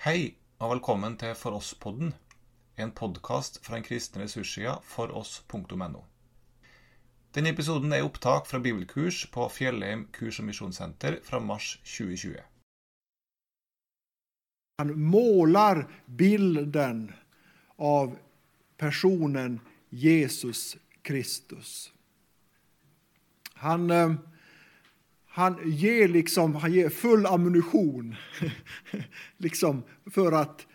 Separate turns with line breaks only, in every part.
Hei og velkommen til For oss-podden, en podkast fra den kristne ressurssida foross.no. Denne episoden er opptak fra bibelkurs på Fjellheim kurs- og misjonssenter fra mars 2020.
Han målar bilden av personen Jesus Kristus. Han, eh, han ger liksom han ger full ammunition liksom för att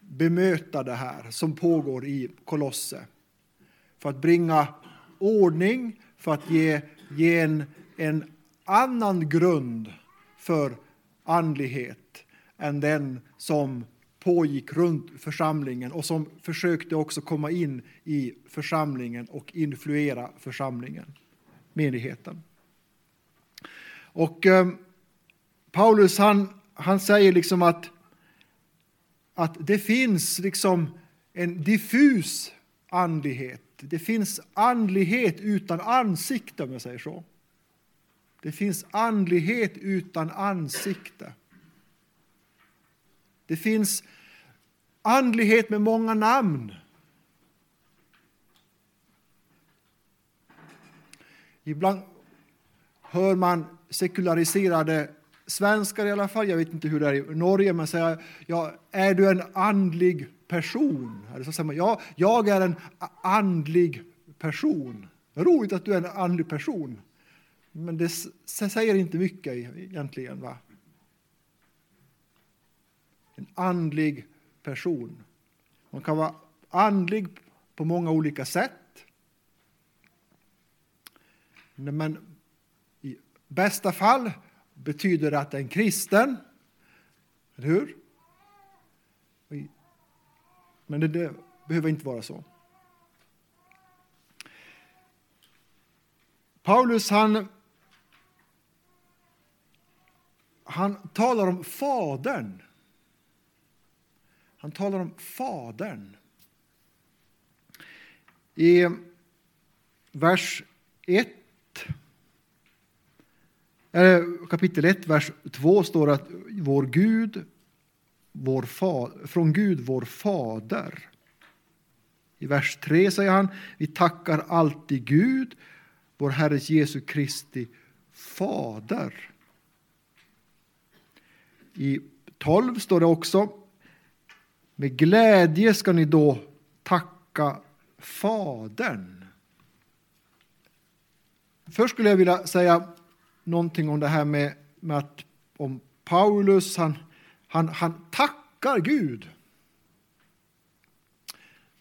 bemöta det här som pågår i Kolosse. För att bringa ordning, för att ge, ge en, en annan grund för andlighet än den som pågick runt församlingen och som försökte också komma in i församlingen och influera församlingen, menigheten. Och eh, Paulus han, han säger liksom att, att det finns liksom en diffus andlighet. Det finns andlighet utan ansikte om jag säger så. Det finns andlighet utan ansikte. Det finns andlighet med många namn. Ibland hör man sekulariserade svenskar i alla fall, jag vet inte hur det är i Norge, men säga ja, är du en andlig person? Eller så säger man, ja, jag är en andlig person. Roligt att du är en andlig person. Men det säger inte mycket egentligen. Va? En andlig person. Man kan vara andlig på många olika sätt. Men bästa fall betyder det att är en kristen. Eller hur? Men det, det behöver inte vara så. Paulus han, han talar om Fadern. Han talar om Fadern. I vers 1, kapitel 1, vers 2 står att vår Gud, vår fa, från Gud vår Fader. I vers 3 säger han, vi tackar alltid Gud, vår Herres Jesu Kristi Fader. I 12 står det också, med glädje ska ni då tacka Fadern. Först skulle jag vilja säga någonting om det här med, med att om Paulus, han, han, han tackar Gud.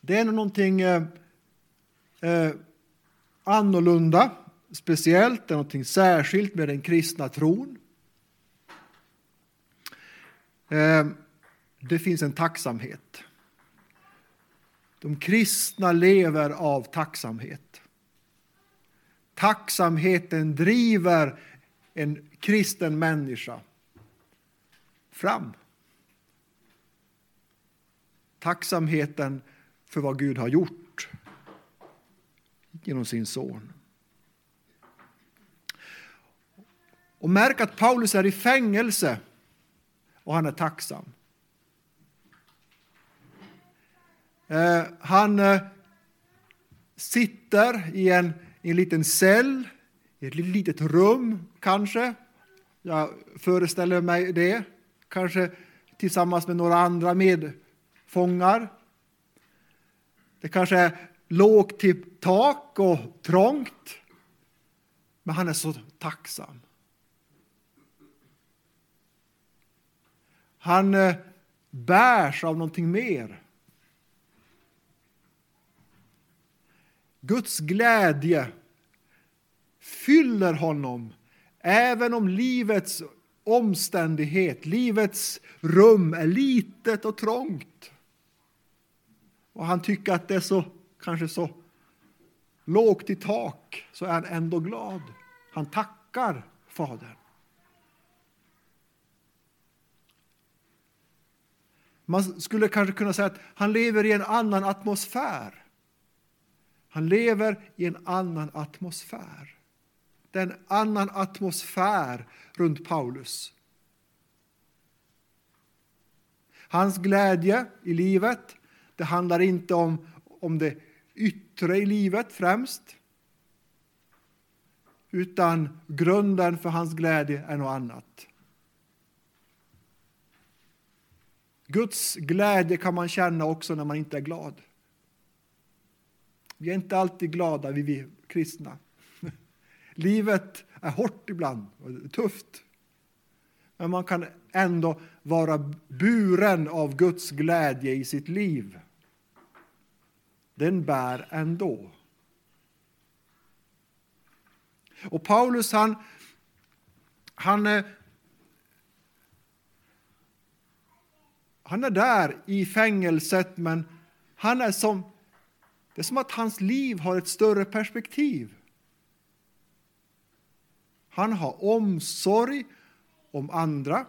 Det är någonting eh, eh, annorlunda, speciellt, det är någonting särskilt med den kristna tron. Eh, det finns en tacksamhet. De kristna lever av tacksamhet. Tacksamheten driver en kristen människa fram. Tacksamheten för vad Gud har gjort genom sin son. Och märk att Paulus är i fängelse och han är tacksam. Eh, han eh, sitter i en, i en liten cell, i ett litet rum kanske. Jag föreställer mig det. Kanske tillsammans med några andra medfångar. Det kanske är lågt till tak och trångt. Men han är så tacksam. Han eh, bärs av någonting mer. Guds glädje fyller honom även om livets omständighet, livets rum är litet och trångt. Och han tycker att det är så, kanske så lågt i tak, så är han ändå glad. Han tackar Fadern. Man skulle kanske kunna säga att han lever i en annan atmosfär. Han lever i en annan atmosfär. Det är en annan atmosfär runt Paulus. Hans glädje i livet, det handlar inte om, om det yttre i livet främst, utan grunden för hans glädje är något annat. Guds glädje kan man känna också när man inte är glad. Vi är inte alltid glada, vi, vi kristna. Livet är hårt ibland och tufft. Men man kan ändå vara buren av Guds glädje i sitt liv. Den bär ändå. Och Paulus han, han, eh, han är där i fängelset men han är som, det är som att hans liv har ett större perspektiv. Han har omsorg om andra.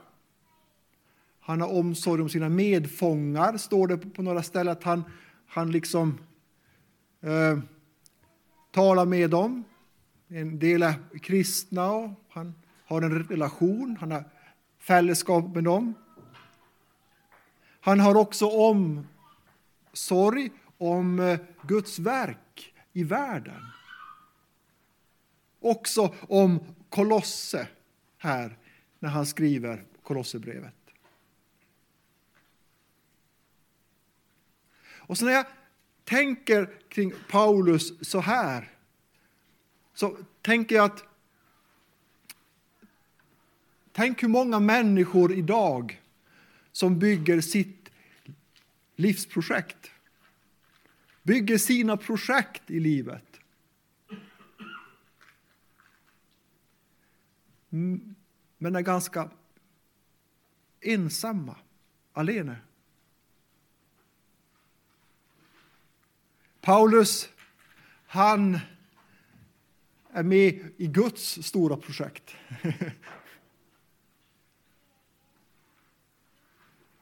Han har omsorg om sina medfångar, står det på några ställen att han, han liksom eh, talar med dem. En del är kristna och han har en relation, han har fällskap med dem. Han har också omsorg om eh, Guds verk i världen. Också om Kolosse här när han skriver Kolosserbrevet. Och så när jag tänker kring Paulus så här så tänker jag att Tänk hur många människor idag som bygger sitt livsprojekt. Bygger sina projekt i livet. Men är ganska ensamma, alene. Paulus, han är med i Guds stora projekt.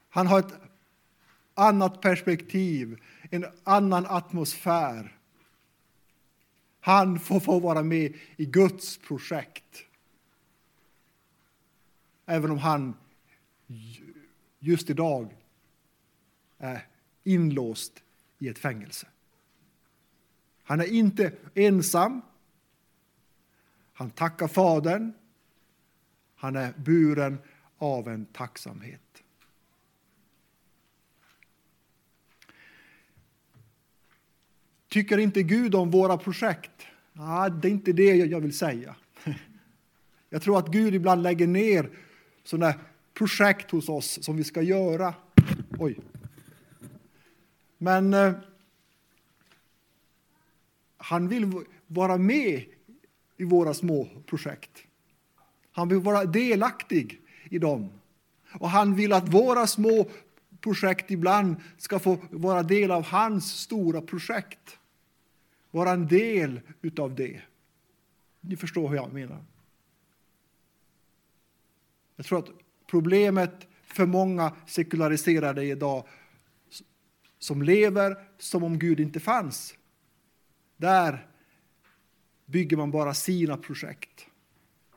Han har ett annat perspektiv, en annan atmosfär. Han får få vara med i Guds projekt. Även om han just idag är inlåst i ett fängelse. Han är inte ensam. Han tackar Fadern. Han är buren av en tacksamhet. Tycker inte Gud om våra projekt? Nej, det är inte det jag vill säga. Jag tror att Gud ibland lägger ner sådana projekt hos oss som vi ska göra. Oj. Men eh, han vill vara med i våra små projekt. Han vill vara delaktig i dem. Och han vill att våra små projekt ibland ska få vara del av hans stora projekt. Vara en del utav det. Ni förstår hur jag menar. Jag tror att problemet för många sekulariserade idag som lever som om Gud inte fanns. Där bygger man bara sina projekt.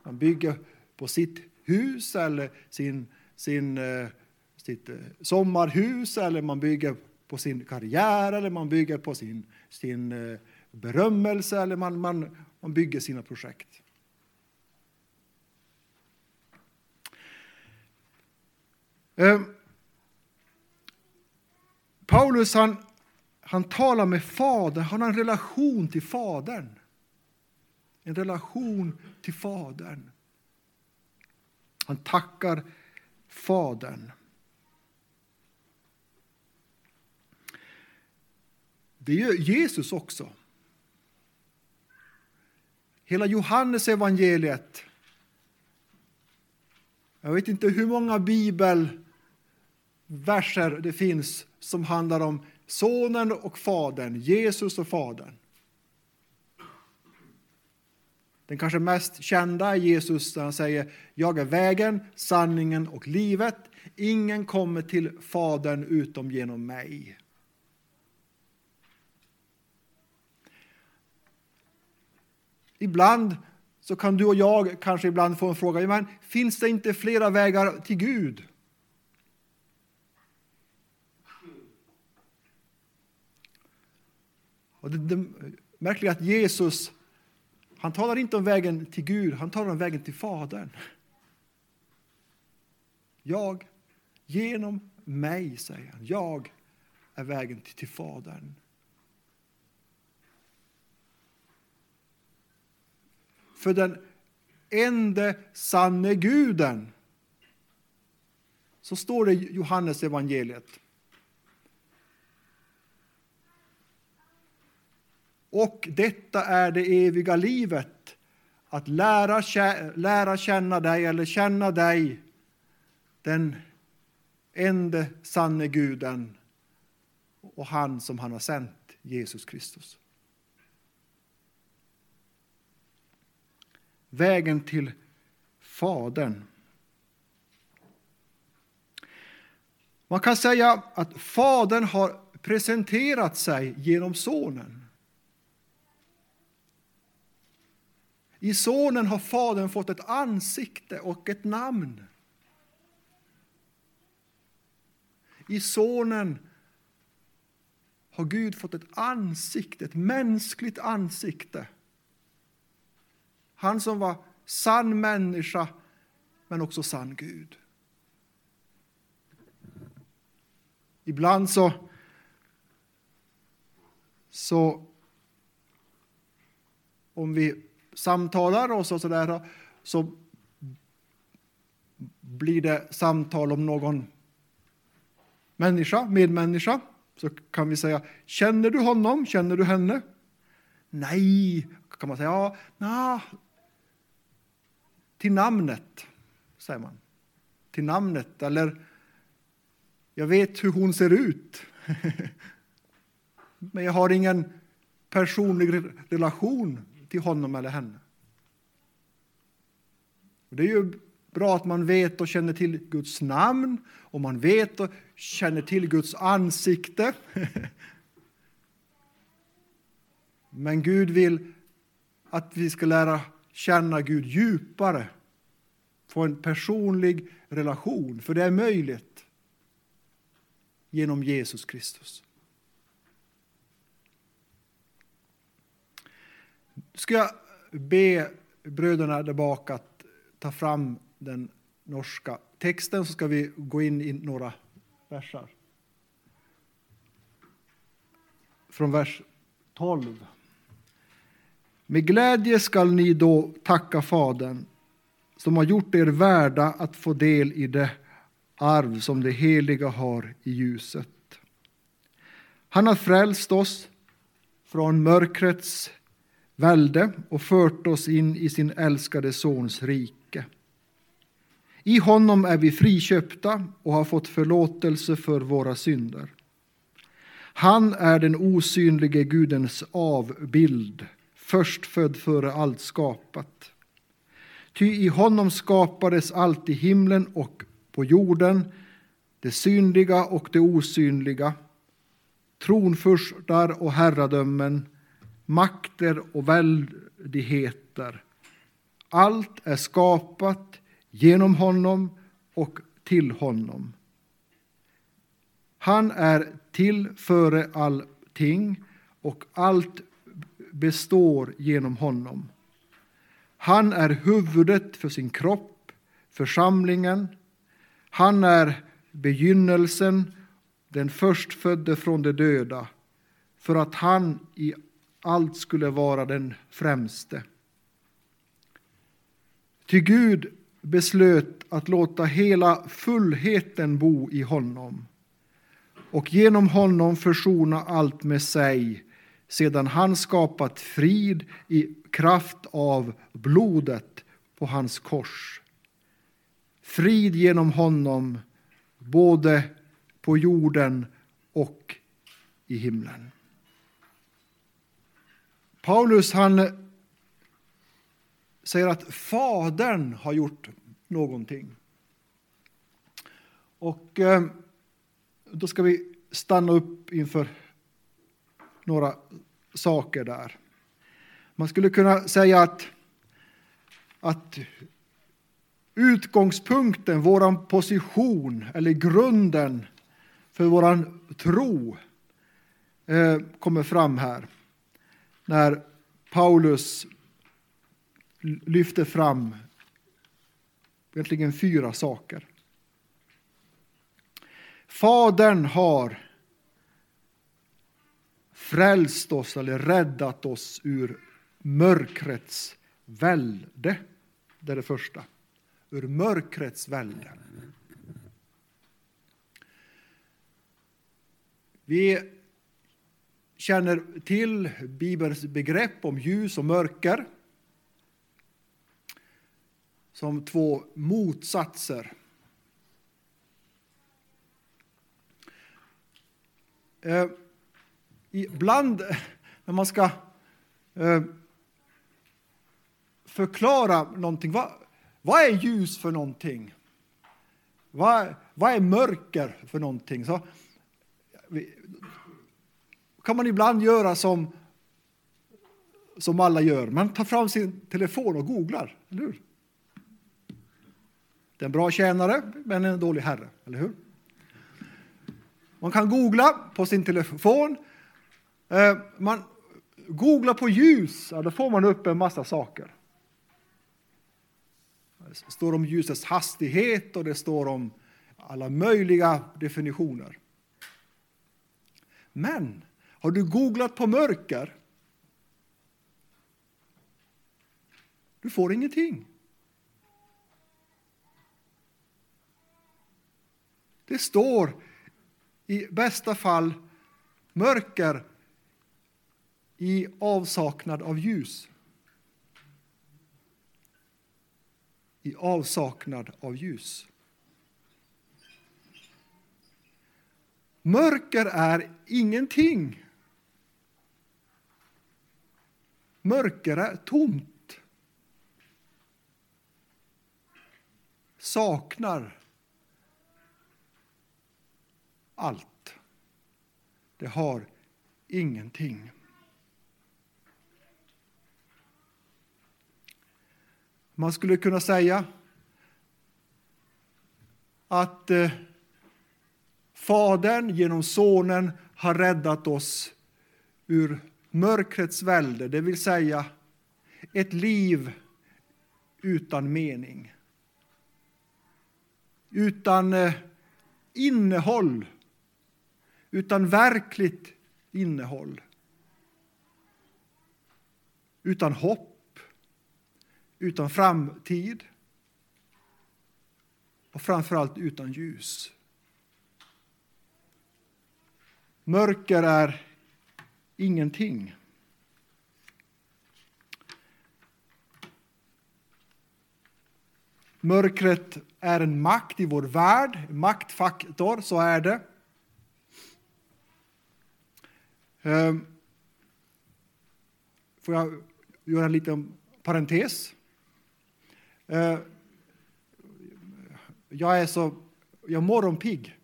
Man bygger på sitt hus eller sin, sin, eh, sitt eh, sommarhus eller man bygger på sin karriär eller man bygger på sin, sin eh, berömmelse eller man, man, man bygger sina projekt. Eh, Paulus han, han talar med Fadern, han har en relation till Fadern. En relation till Fadern. Han tackar Fadern. Det gör Jesus också. Hela Johannes evangeliet. Jag vet inte hur många Bibel verser det finns som handlar om Sonen och Fadern, Jesus och Fadern. Den kanske mest kända är Jesus när han säger Jag är vägen, sanningen och livet. Ingen kommer till Fadern utom genom mig. Ibland så kan du och jag kanske ibland få en fråga, men finns det inte flera vägar till Gud? Och det, det märkliga är att Jesus, han talar inte om vägen till Gud, han talar om vägen till Fadern. Jag, genom mig, säger han, jag är vägen till, till Fadern. För den ende sanne guden. Så står det i Johannes evangeliet. Och detta är det eviga livet, att lära, lära känna dig eller känna dig, den ende sanne guden och han som han har sänt, Jesus Kristus. Vägen till Fadern. Man kan säga att Fadern har presenterat sig genom Sonen. I Sonen har Fadern fått ett ansikte och ett namn. I Sonen har Gud fått ett ansikte, ett mänskligt ansikte. Han som var sann människa, men också sann Gud. Ibland så, så om vi samtalar och så, så, där, så blir det samtal om någon människa, medmänniska, så kan vi säga Känner du honom? Känner du henne? Nej, kan man säga. Ja, na, till namnet, säger man. Till namnet, eller jag vet hur hon ser ut. Men jag har ingen personlig relation till honom eller henne. Det är ju bra att man vet och känner till Guds namn och man vet och känner till Guds ansikte. Men Gud vill att vi ska lära känna Gud djupare, få en personlig relation, för det är möjligt genom Jesus Kristus. Ska jag be bröderna där bak att ta fram den norska texten så ska vi gå in i några versar. Från vers 12. Med glädje skall ni då tacka Fadern som har gjort er värda att få del i det arv som det heliga har i ljuset. Han har frälst oss från mörkrets välde och fört oss in i sin älskade Sons rike. I honom är vi friköpta och har fått förlåtelse för våra synder. Han är den osynlige Gudens avbild, förstfödd före allt skapat. Ty i honom skapades allt i himlen och på jorden, det synliga och det osynliga, tronfurstar och herradömen, makter och väldigheter. Allt är skapat genom honom och till honom. Han är till före allting och allt består genom honom. Han är huvudet för sin kropp, församlingen. Han är begynnelsen, den förstfödde från de döda, för att han i allt skulle vara den främste. Ty Gud beslöt att låta hela fullheten bo i honom och genom honom försona allt med sig sedan han skapat frid i kraft av blodet på hans kors. Frid genom honom både på jorden och i himlen. Paulus han säger att Fadern har gjort någonting. Och eh, då ska vi stanna upp inför några saker där. Man skulle kunna säga att, att utgångspunkten, vår position eller grunden för vår tro eh, kommer fram här när Paulus lyfter fram egentligen fyra saker. Fadern har frälst oss eller räddat oss ur mörkrets välde. Det är det första. Ur mörkrets välde. Vi känner till Bibelns begrepp om ljus och mörker som två motsatser. Eh, ibland när man ska eh, förklara någonting, vad, vad är ljus för någonting? Vad, vad är mörker för någonting? Så, kan man ibland göra som, som alla gör. Man tar fram sin telefon och googlar, eller hur? Det är en bra tjänare, men en dålig herre, eller hur? Man kan googla på sin telefon. Eh, man googlar på ljus, ja, då får man upp en massa saker. Det står om ljusets hastighet och det står om alla möjliga definitioner. Men har du googlat på mörker? Du får ingenting. Det står i bästa fall mörker i avsaknad av ljus. I avsaknad av ljus. Mörker är ingenting. Mörker är tomt. Saknar allt. Det har ingenting. Man skulle kunna säga att eh, Fadern genom Sonen har räddat oss ur mörkrets välde, det vill säga ett liv utan mening. Utan eh, innehåll, utan verkligt innehåll. Utan hopp, utan framtid och framförallt utan ljus. Mörker är ingenting. Mörkret är en makt i vår värld, en maktfaktor, så är det. Ehm, får jag göra en liten parentes? Ehm, jag är så jag är morgonpigg.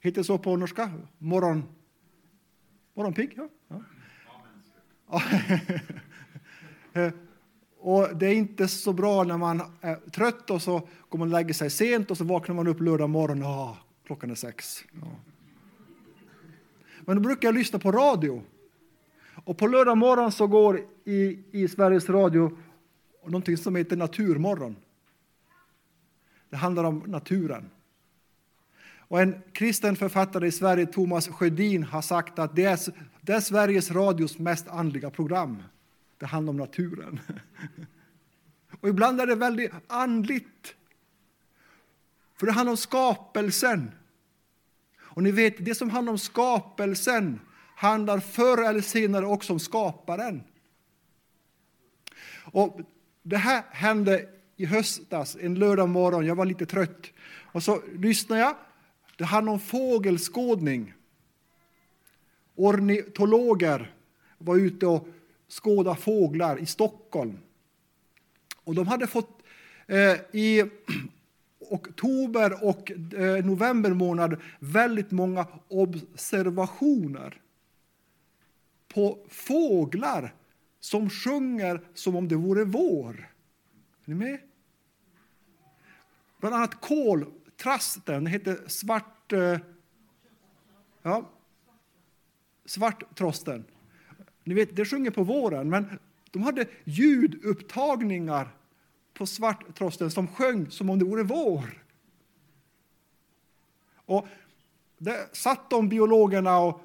Heter det så på norska? Morgon... Morgonpigg? Ja. och det är inte så bra när man är trött och så går man och lägger sig sent och så vaknar man upp lördag morgon och ah, klockan är sex. Ja. Men då brukar jag lyssna på radio. Och på lördag morgon så går i, i Sveriges Radio någonting som heter Naturmorgon. Det handlar om naturen. Och en kristen författare i Sverige, Thomas Sjödin, har sagt att det är, det är Sveriges Radios mest andliga program. Det handlar om naturen. Och ibland är det väldigt andligt. För det handlar om skapelsen. Och ni vet, det som handlar om skapelsen handlar förr eller senare också om skaparen. Och det här hände i höstas, en lördag morgon. Jag var lite trött. Och så lyssnade jag det handlar om fågelskådning. Ornitologer var ute och skådade fåglar i Stockholm. Och de hade fått eh, i oktober och eh, november månad väldigt många observationer på fåglar som sjunger som om det vore vår. Är ni med? Bland annat kol, trasten, det heter svart... Eh, ja, svarttrosten. Ni vet, det sjunger på våren, men de hade ljudupptagningar på svarttrosten som sjöng som om det vore vår. Och där satt de biologerna och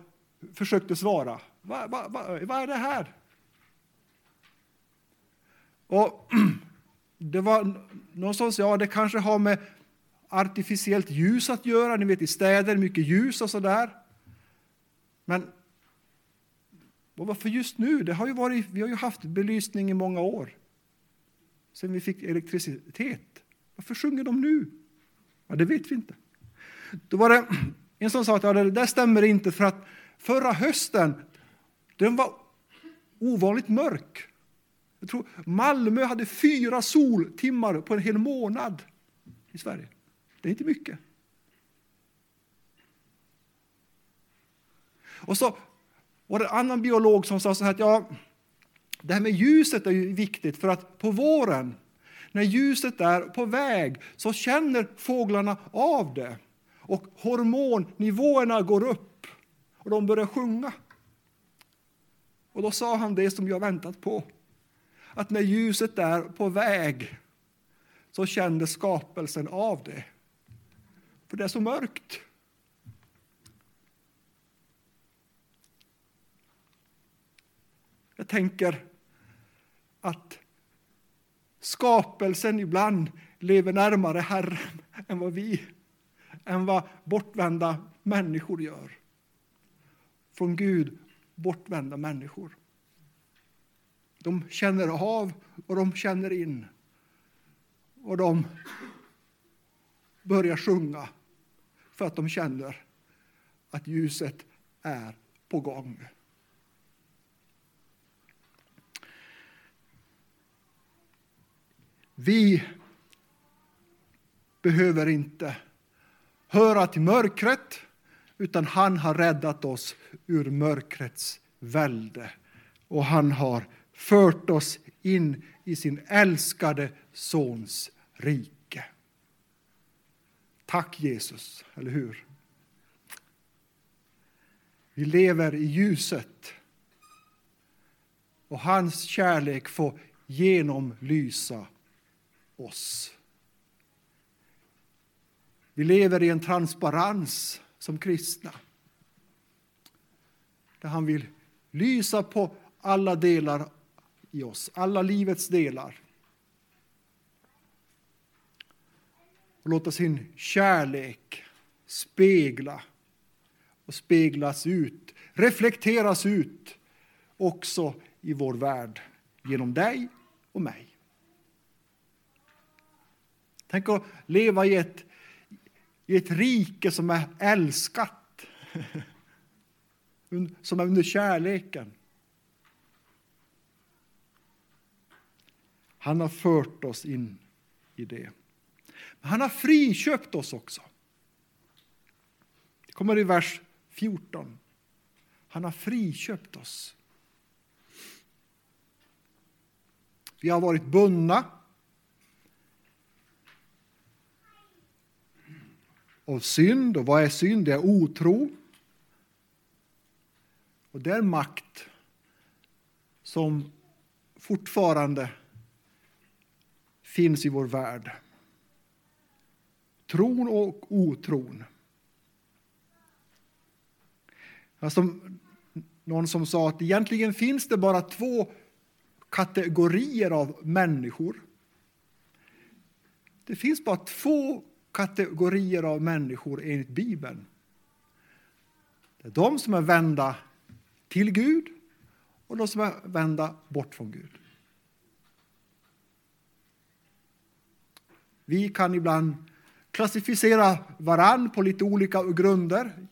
försökte svara. Vad va, va, va är det här? Och det var någon som sa, ja det kanske har med artificiellt ljus att göra. Ni vet i städer, mycket ljus och sådär. Men varför just nu? Det har ju varit, vi har ju haft belysning i många år. Sen vi fick elektricitet. Varför sjunger de nu? Ja, det vet vi inte. Då var det en som sa att ja, det där stämmer inte för att förra hösten den var ovanligt mörk. Jag tror Malmö hade fyra soltimmar på en hel månad i Sverige. Det är inte mycket. Och så var det en annan biolog som sa så här att ja, det här med ljuset är ju viktigt för att på våren när ljuset är på väg så känner fåglarna av det och hormonnivåerna går upp och de börjar sjunga. Och då sa han det som jag väntat på. Att när ljuset är på väg så kände skapelsen av det. För det är så mörkt. Jag tänker att skapelsen ibland lever närmare Herren än vad vi, än vad bortvända människor gör. Från Gud bortvända människor. De känner av och de känner in. Och de börjar sjunga för att de känner att ljuset är på gång. Vi behöver inte höra till mörkret, utan han har räddat oss ur mörkrets välde. Och han har fört oss in i sin älskade Sons rike. Tack Jesus, eller hur? Vi lever i ljuset och hans kärlek får genomlysa oss. Vi lever i en transparens som kristna. Där han vill lysa på alla delar i oss, alla livets delar. Och låta sin kärlek spegla och speglas ut, reflekteras ut också i vår värld genom dig och mig. Tänk att leva i ett, i ett rike som är älskat, som är under kärleken. Han har fört oss in i det. Men han har friköpt oss också. Det kommer i vers 14. Han har friköpt oss. Vi har varit bundna av synd. Och vad är synd? Det är otro. Och det är makt som fortfarande finns i vår värld. Tron och otron. Alltså, någon som sa att egentligen finns det bara två kategorier av människor. Det finns bara två kategorier av människor enligt Bibeln. Det är de som är vända till Gud och de som är vända bort från Gud. Vi kan ibland klassificera varann på lite olika grunder.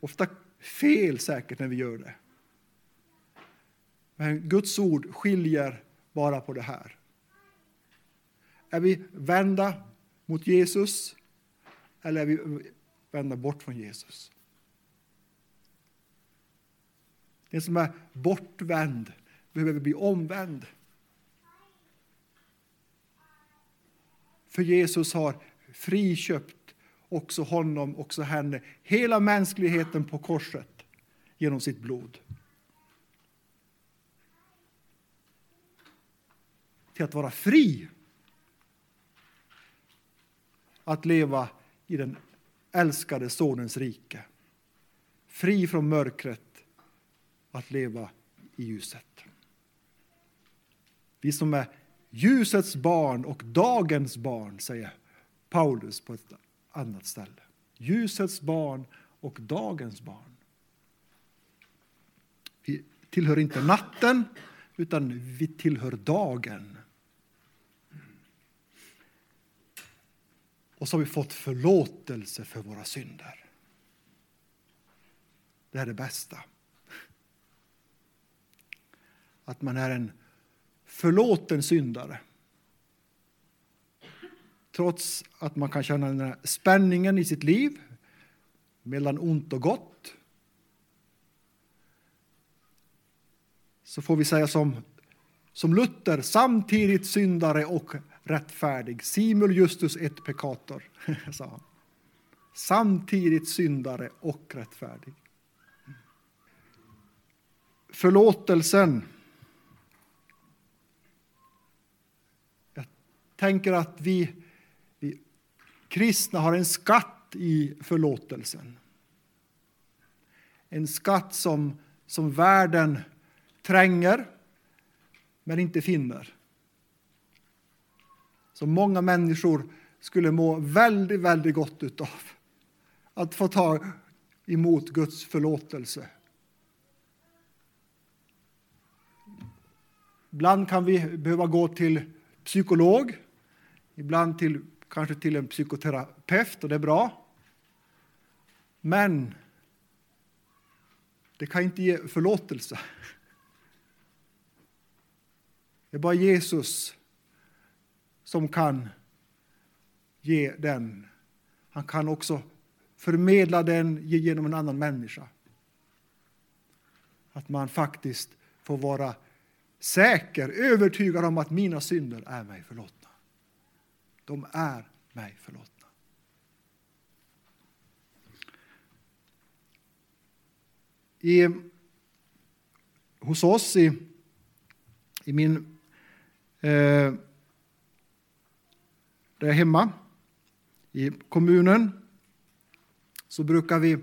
Ofta fel säkert när vi gör det. Men Guds ord skiljer bara på det här. Är vi vända mot Jesus eller är vi vända bort från Jesus? Den som är bortvänd behöver bli omvänd. För Jesus har friköpt också honom, också henne, hela mänskligheten på korset genom sitt blod. Till att vara fri. Att leva i den älskade Sonens rike. Fri från mörkret, att leva i ljuset. Vi som är ljusets barn och dagens barn, säger Paulus på ett annat ställe. Ljusets barn och dagens barn. Vi tillhör inte natten, utan vi tillhör dagen. Och så har vi fått förlåtelse för våra synder. Det är det bästa. Att man är en förlåten syndare. Trots att man kan känna den här spänningen i sitt liv mellan ont och gott så får vi säga som, som Luther, samtidigt syndare och rättfärdig. Simul justus et peccator, sa han. Samtidigt syndare och rättfärdig. Förlåtelsen. Tänker att vi, vi kristna har en skatt i förlåtelsen. En skatt som, som världen tränger men inte finner. Som många människor skulle må väldigt, väldigt gott utav. Att få ta emot Guds förlåtelse. Ibland kan vi behöva gå till psykolog, ibland till, kanske till en psykoterapeut, och det är bra. Men det kan inte ge förlåtelse. Det är bara Jesus som kan ge den. Han kan också förmedla den genom en annan människa. Att man faktiskt får vara säker, övertygad om att mina synder är mig förlåtna. De är mig förlåtna. I, hos oss i, i min eh, där jag är hemma i kommunen så brukar vi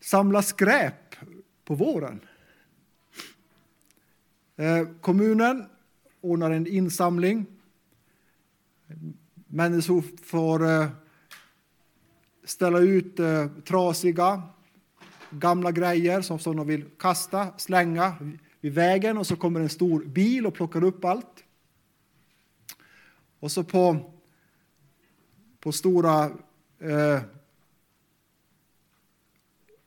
samla skräp på våren. Eh, kommunen ordnar en insamling. Människor får eh, ställa ut eh, trasiga, gamla grejer som, som de vill kasta, slänga vid vägen och så kommer en stor bil och plockar upp allt. Och så på, på stora eh,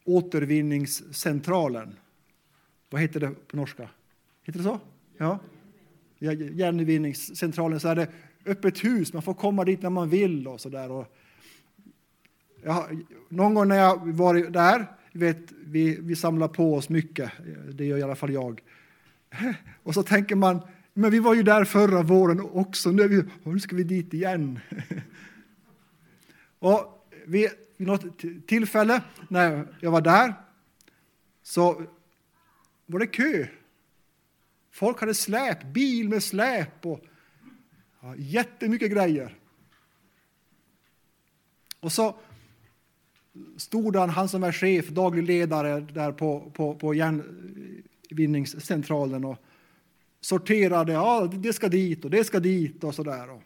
återvinningscentralen, vad heter det på norska? Heter det så? Ja. Järnvinningscentralen, så är det öppet hus, man får komma dit när man vill och så där. Och jag, någon gång när jag var där, vet, vi, vi samlar på oss mycket, det gör i alla fall jag. Och så tänker man, men vi var ju där förra våren också, nu, vi, nu ska vi dit igen. Och vid, vid något tillfälle när jag var där så var det kö. Folk hade släp, bil med släp och ja, jättemycket grejer. Och så stod han, han som är chef, daglig ledare där på, på, på järnvinningscentralen och sorterade, ja det ska dit och det ska dit och sådär.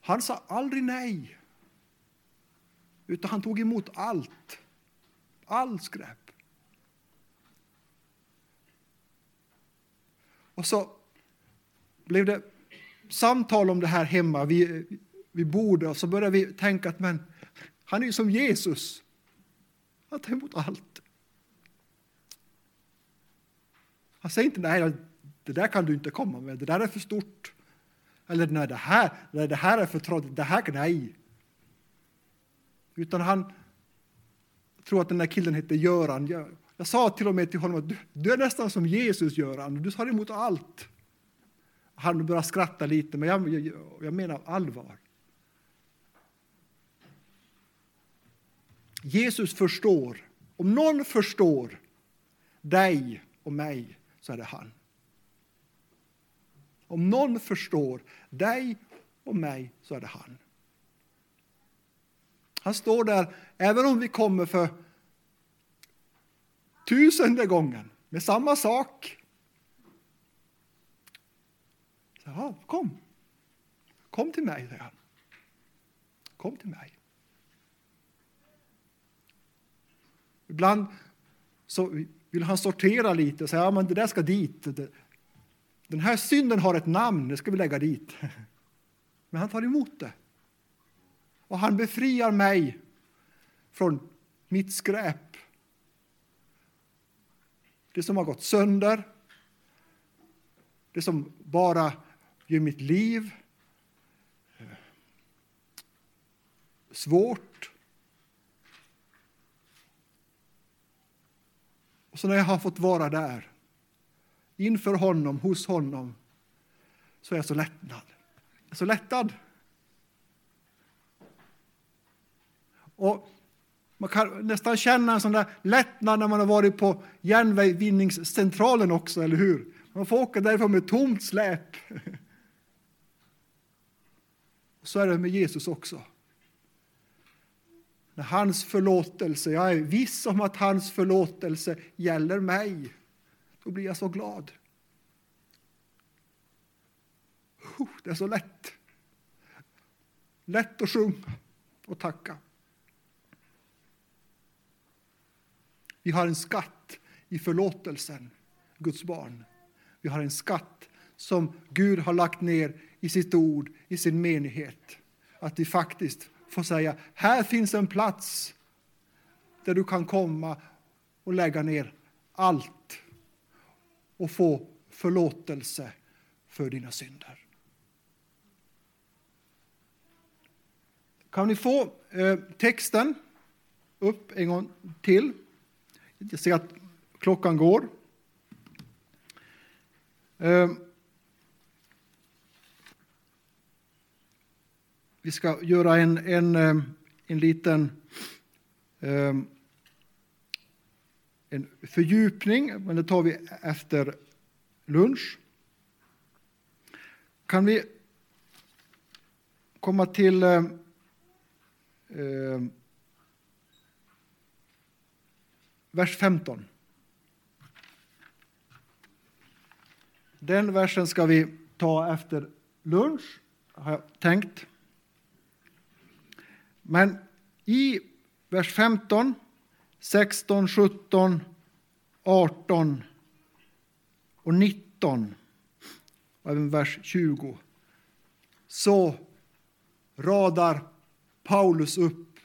Han sa aldrig nej. Utan han tog emot allt. All skräp. Och så blev det samtal om det här hemma vid, vid bordet och så började vi tänka att men, han är ju som Jesus. Han tar emot allt. Han säger inte nej, det där kan du inte komma med, det där är för stort. Eller nej, det här, nej, det här är för tråkigt, det här, nej. Utan han tror att den där killen heter Göran. Jag, sa till och med till honom att du, du är nästan som Jesus Göran, du tar emot allt. Han började skratta lite, men jag, jag, jag menar allvar. Jesus förstår. Om någon förstår dig och mig så är det han. Om någon förstår dig och mig så är det han. Han står där, även om vi kommer för tusende gången med samma sak. Så, ja, kom. Kom till mig, säger han. Kom till mig. Ibland så vill han sortera lite och säga, ja men det där ska dit. Den här synden har ett namn, det ska vi lägga dit. Men han tar emot det. Och han befriar mig från mitt skräp. Det som har gått sönder. Det som bara gör mitt liv eh, svårt. Och så när jag har fått vara där, inför honom, hos honom, så är jag så lättnad. Jag är så lättad. Och man kan nästan känna en sån där lättnad när man har varit på järnvägsvinningscentralen också, eller hur? Man får åka därifrån med tomt släp. Så är det med Jesus också. När hans förlåtelse, jag är viss om att hans förlåtelse gäller mig, då blir jag så glad. Det är så lätt. Lätt att sjunga och tacka. Vi har en skatt i förlåtelsen, Guds barn. Vi har en skatt som Gud har lagt ner i sitt ord, i sin menighet. Att vi faktiskt får säga, här finns en plats där du kan komma och lägga ner allt och få förlåtelse för dina synder. Kan ni få eh, texten upp en gång till? Jag ser att klockan går. Ehm. Vi ska göra en, en, ehm, en liten ehm, en fördjupning, men det tar vi efter lunch. Kan vi komma till eh, vers 15? Den versen ska vi ta efter lunch, har jag tänkt. Men i vers 15, 16, 17, 18 och 19 och även vers 20 så radar Paulus upp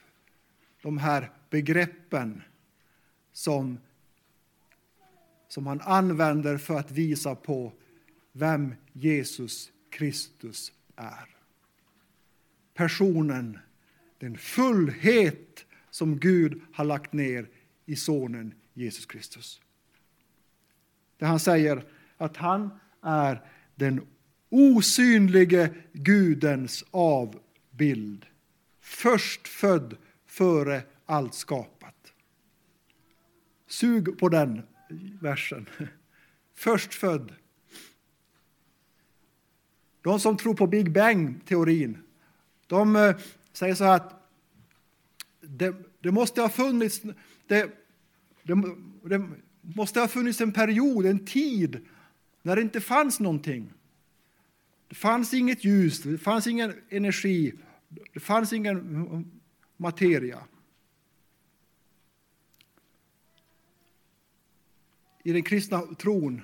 de här begreppen som, som han använder för att visa på vem Jesus Kristus är. Personen den fullhet som Gud har lagt ner i Sonen Jesus Kristus. Där han säger att han är den osynlige Gudens avbild. Förstfödd före allt skapat. Sug på den versen. Förstfödd. De som tror på Big Bang-teorin, de eh, säger så här att det, det måste ha funnits det, det, det, måste ha funnits en period, en tid, när det inte fanns någonting. Det fanns inget ljus, det fanns ingen energi, det fanns ingen materia. I den kristna tron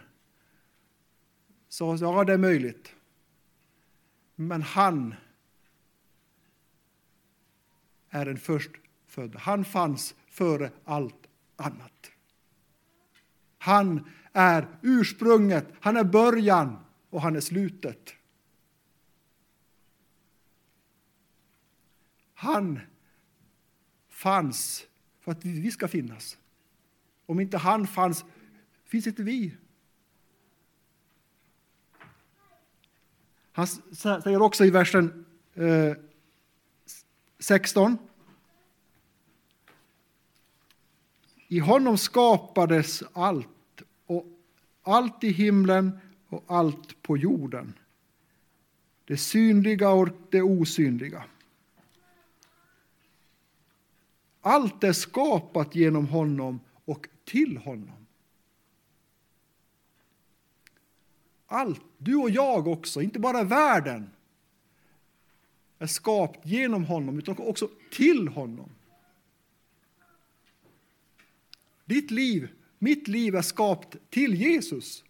så ja, det är möjligt. Men han är den förstfödde. Han fanns före allt annat. Han är ursprunget, han är början och han är slutet. Han fanns för att vi ska finnas. Om inte han fanns, finns inte vi. Han säger också i versen eh, 16. I honom skapades allt, och allt i himlen och allt på jorden, det synliga och det osynliga. Allt är skapat genom honom och till honom. Allt, du och jag också, inte bara världen, är skapt genom honom utan också till honom. Ditt liv, mitt liv är skapt till Jesus.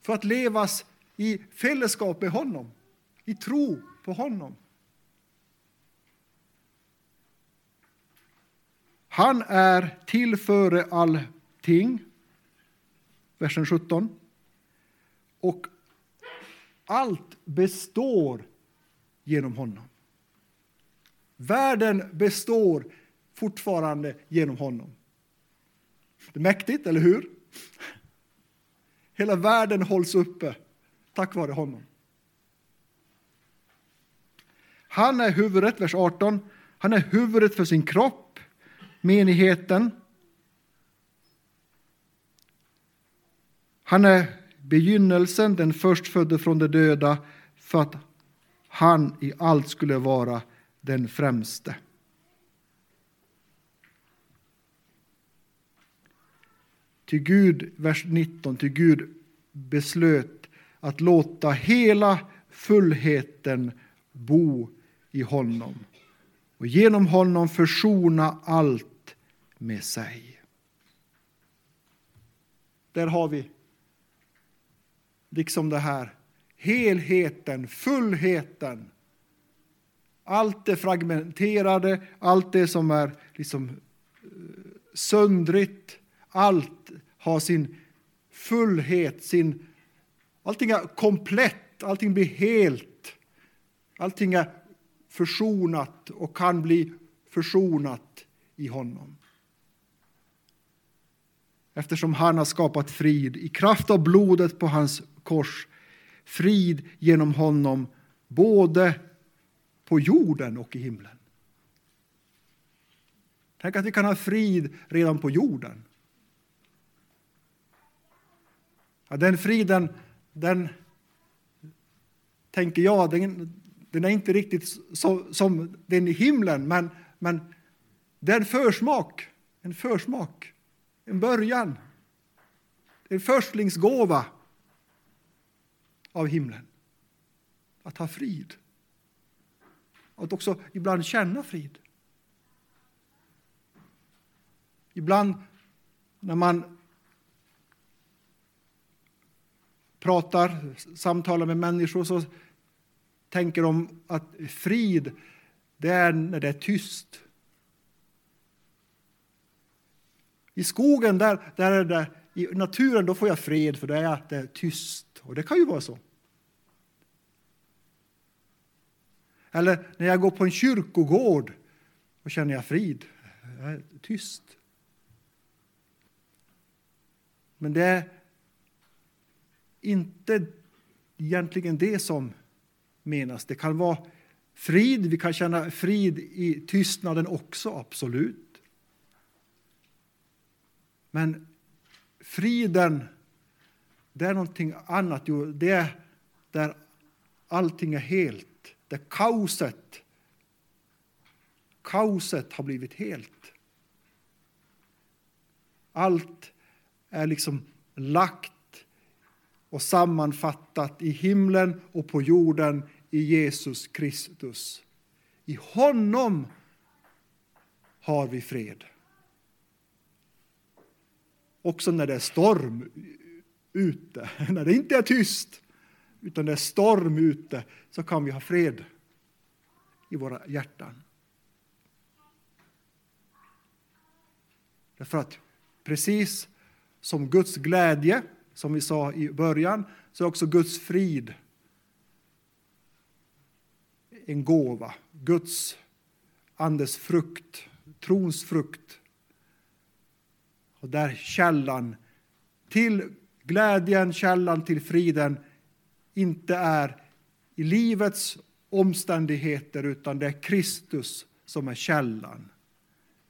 För att levas i fällskap med honom, i tro på honom. Han är till före allting, versen 17. Och allt består genom honom. Världen består fortfarande genom honom. Det är mäktigt, eller hur? Hela världen hålls uppe tack vare honom. Han är huvudet, vers 18. Han är huvudet för sin kropp, menigheten. Han är begynnelsen, den förstfödde från de döda, för att han i allt skulle vara den främste. Till Gud, vers 19, till Gud beslöt att låta hela fullheten bo i honom och genom honom försona allt med sig. Där har vi liksom det här helheten, fullheten. Allt det fragmenterade, allt det som är liksom eh, söndrigt, allt har sin fullhet, sin, allting är komplett, allting blir helt. Allting är försonat och kan bli försonat i honom. Eftersom han har skapat frid i kraft av blodet på hans kors frid genom honom både på jorden och i himlen. Tänk att vi kan ha frid redan på jorden. Ja, den friden, den tänker jag, den, den är inte riktigt så, som den i himlen, men, men det är en försmak, en försmak, en början, en förstlingsgåva av himlen. Att ha frid. Att också ibland känna frid. Ibland när man pratar, samtalar med människor så tänker de att frid, det är när det är tyst. I skogen, där, där är det, i naturen, då får jag fred för det är att det är tyst. Och det kan ju vara så. Eller när jag går på en kyrkogård och känner jag frid. Jag är tyst. Men det är inte egentligen det som menas. Det kan vara frid, vi kan känna frid i tystnaden också, absolut. Men friden det är någonting annat. Jo, det är där allting är helt. Där kaoset, kaoset har blivit helt. Allt är liksom lagt och sammanfattat i himlen och på jorden i Jesus Kristus. I honom har vi fred. Också när det är storm ute, när det inte är tyst, utan det är storm ute, så kan vi ha fred i våra hjärtan. Därför att precis som Guds glädje, som vi sa i början, så är också Guds frid en gåva. Guds andes frukt, trons frukt. Och där källan till glädjen, källan till friden inte är i livets omständigheter utan det är Kristus som är källan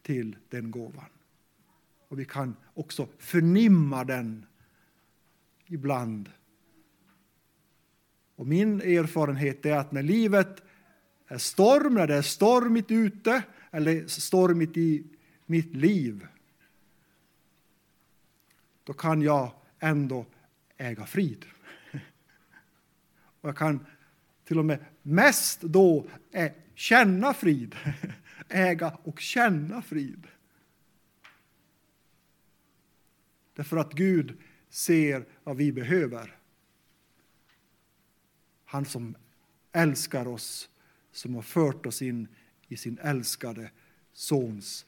till den gåvan. Och vi kan också förnimma den ibland Och min erfarenhet är att när livet är storm, när det är stormigt ute eller stormigt i mitt liv, då kan jag ändå äga frid. Och jag kan till och med mest då känna frid. Äga och känna frid. Därför att Gud ser vad vi behöver. Han som älskar oss, som har fört oss in i sin älskade Sons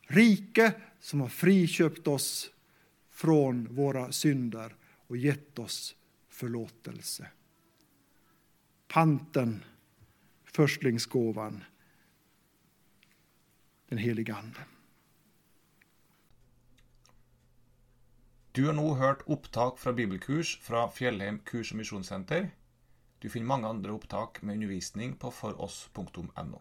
rike, som har friköpt oss från våra synder och gett oss förlåtelse. Panten, förstlingsgåvan, den helige Ande.
Du har nu hört upptag från bibelkurs från Fjellheim kurs- och missionscenter. Du finner många andra upptag med undervisning på foross.no.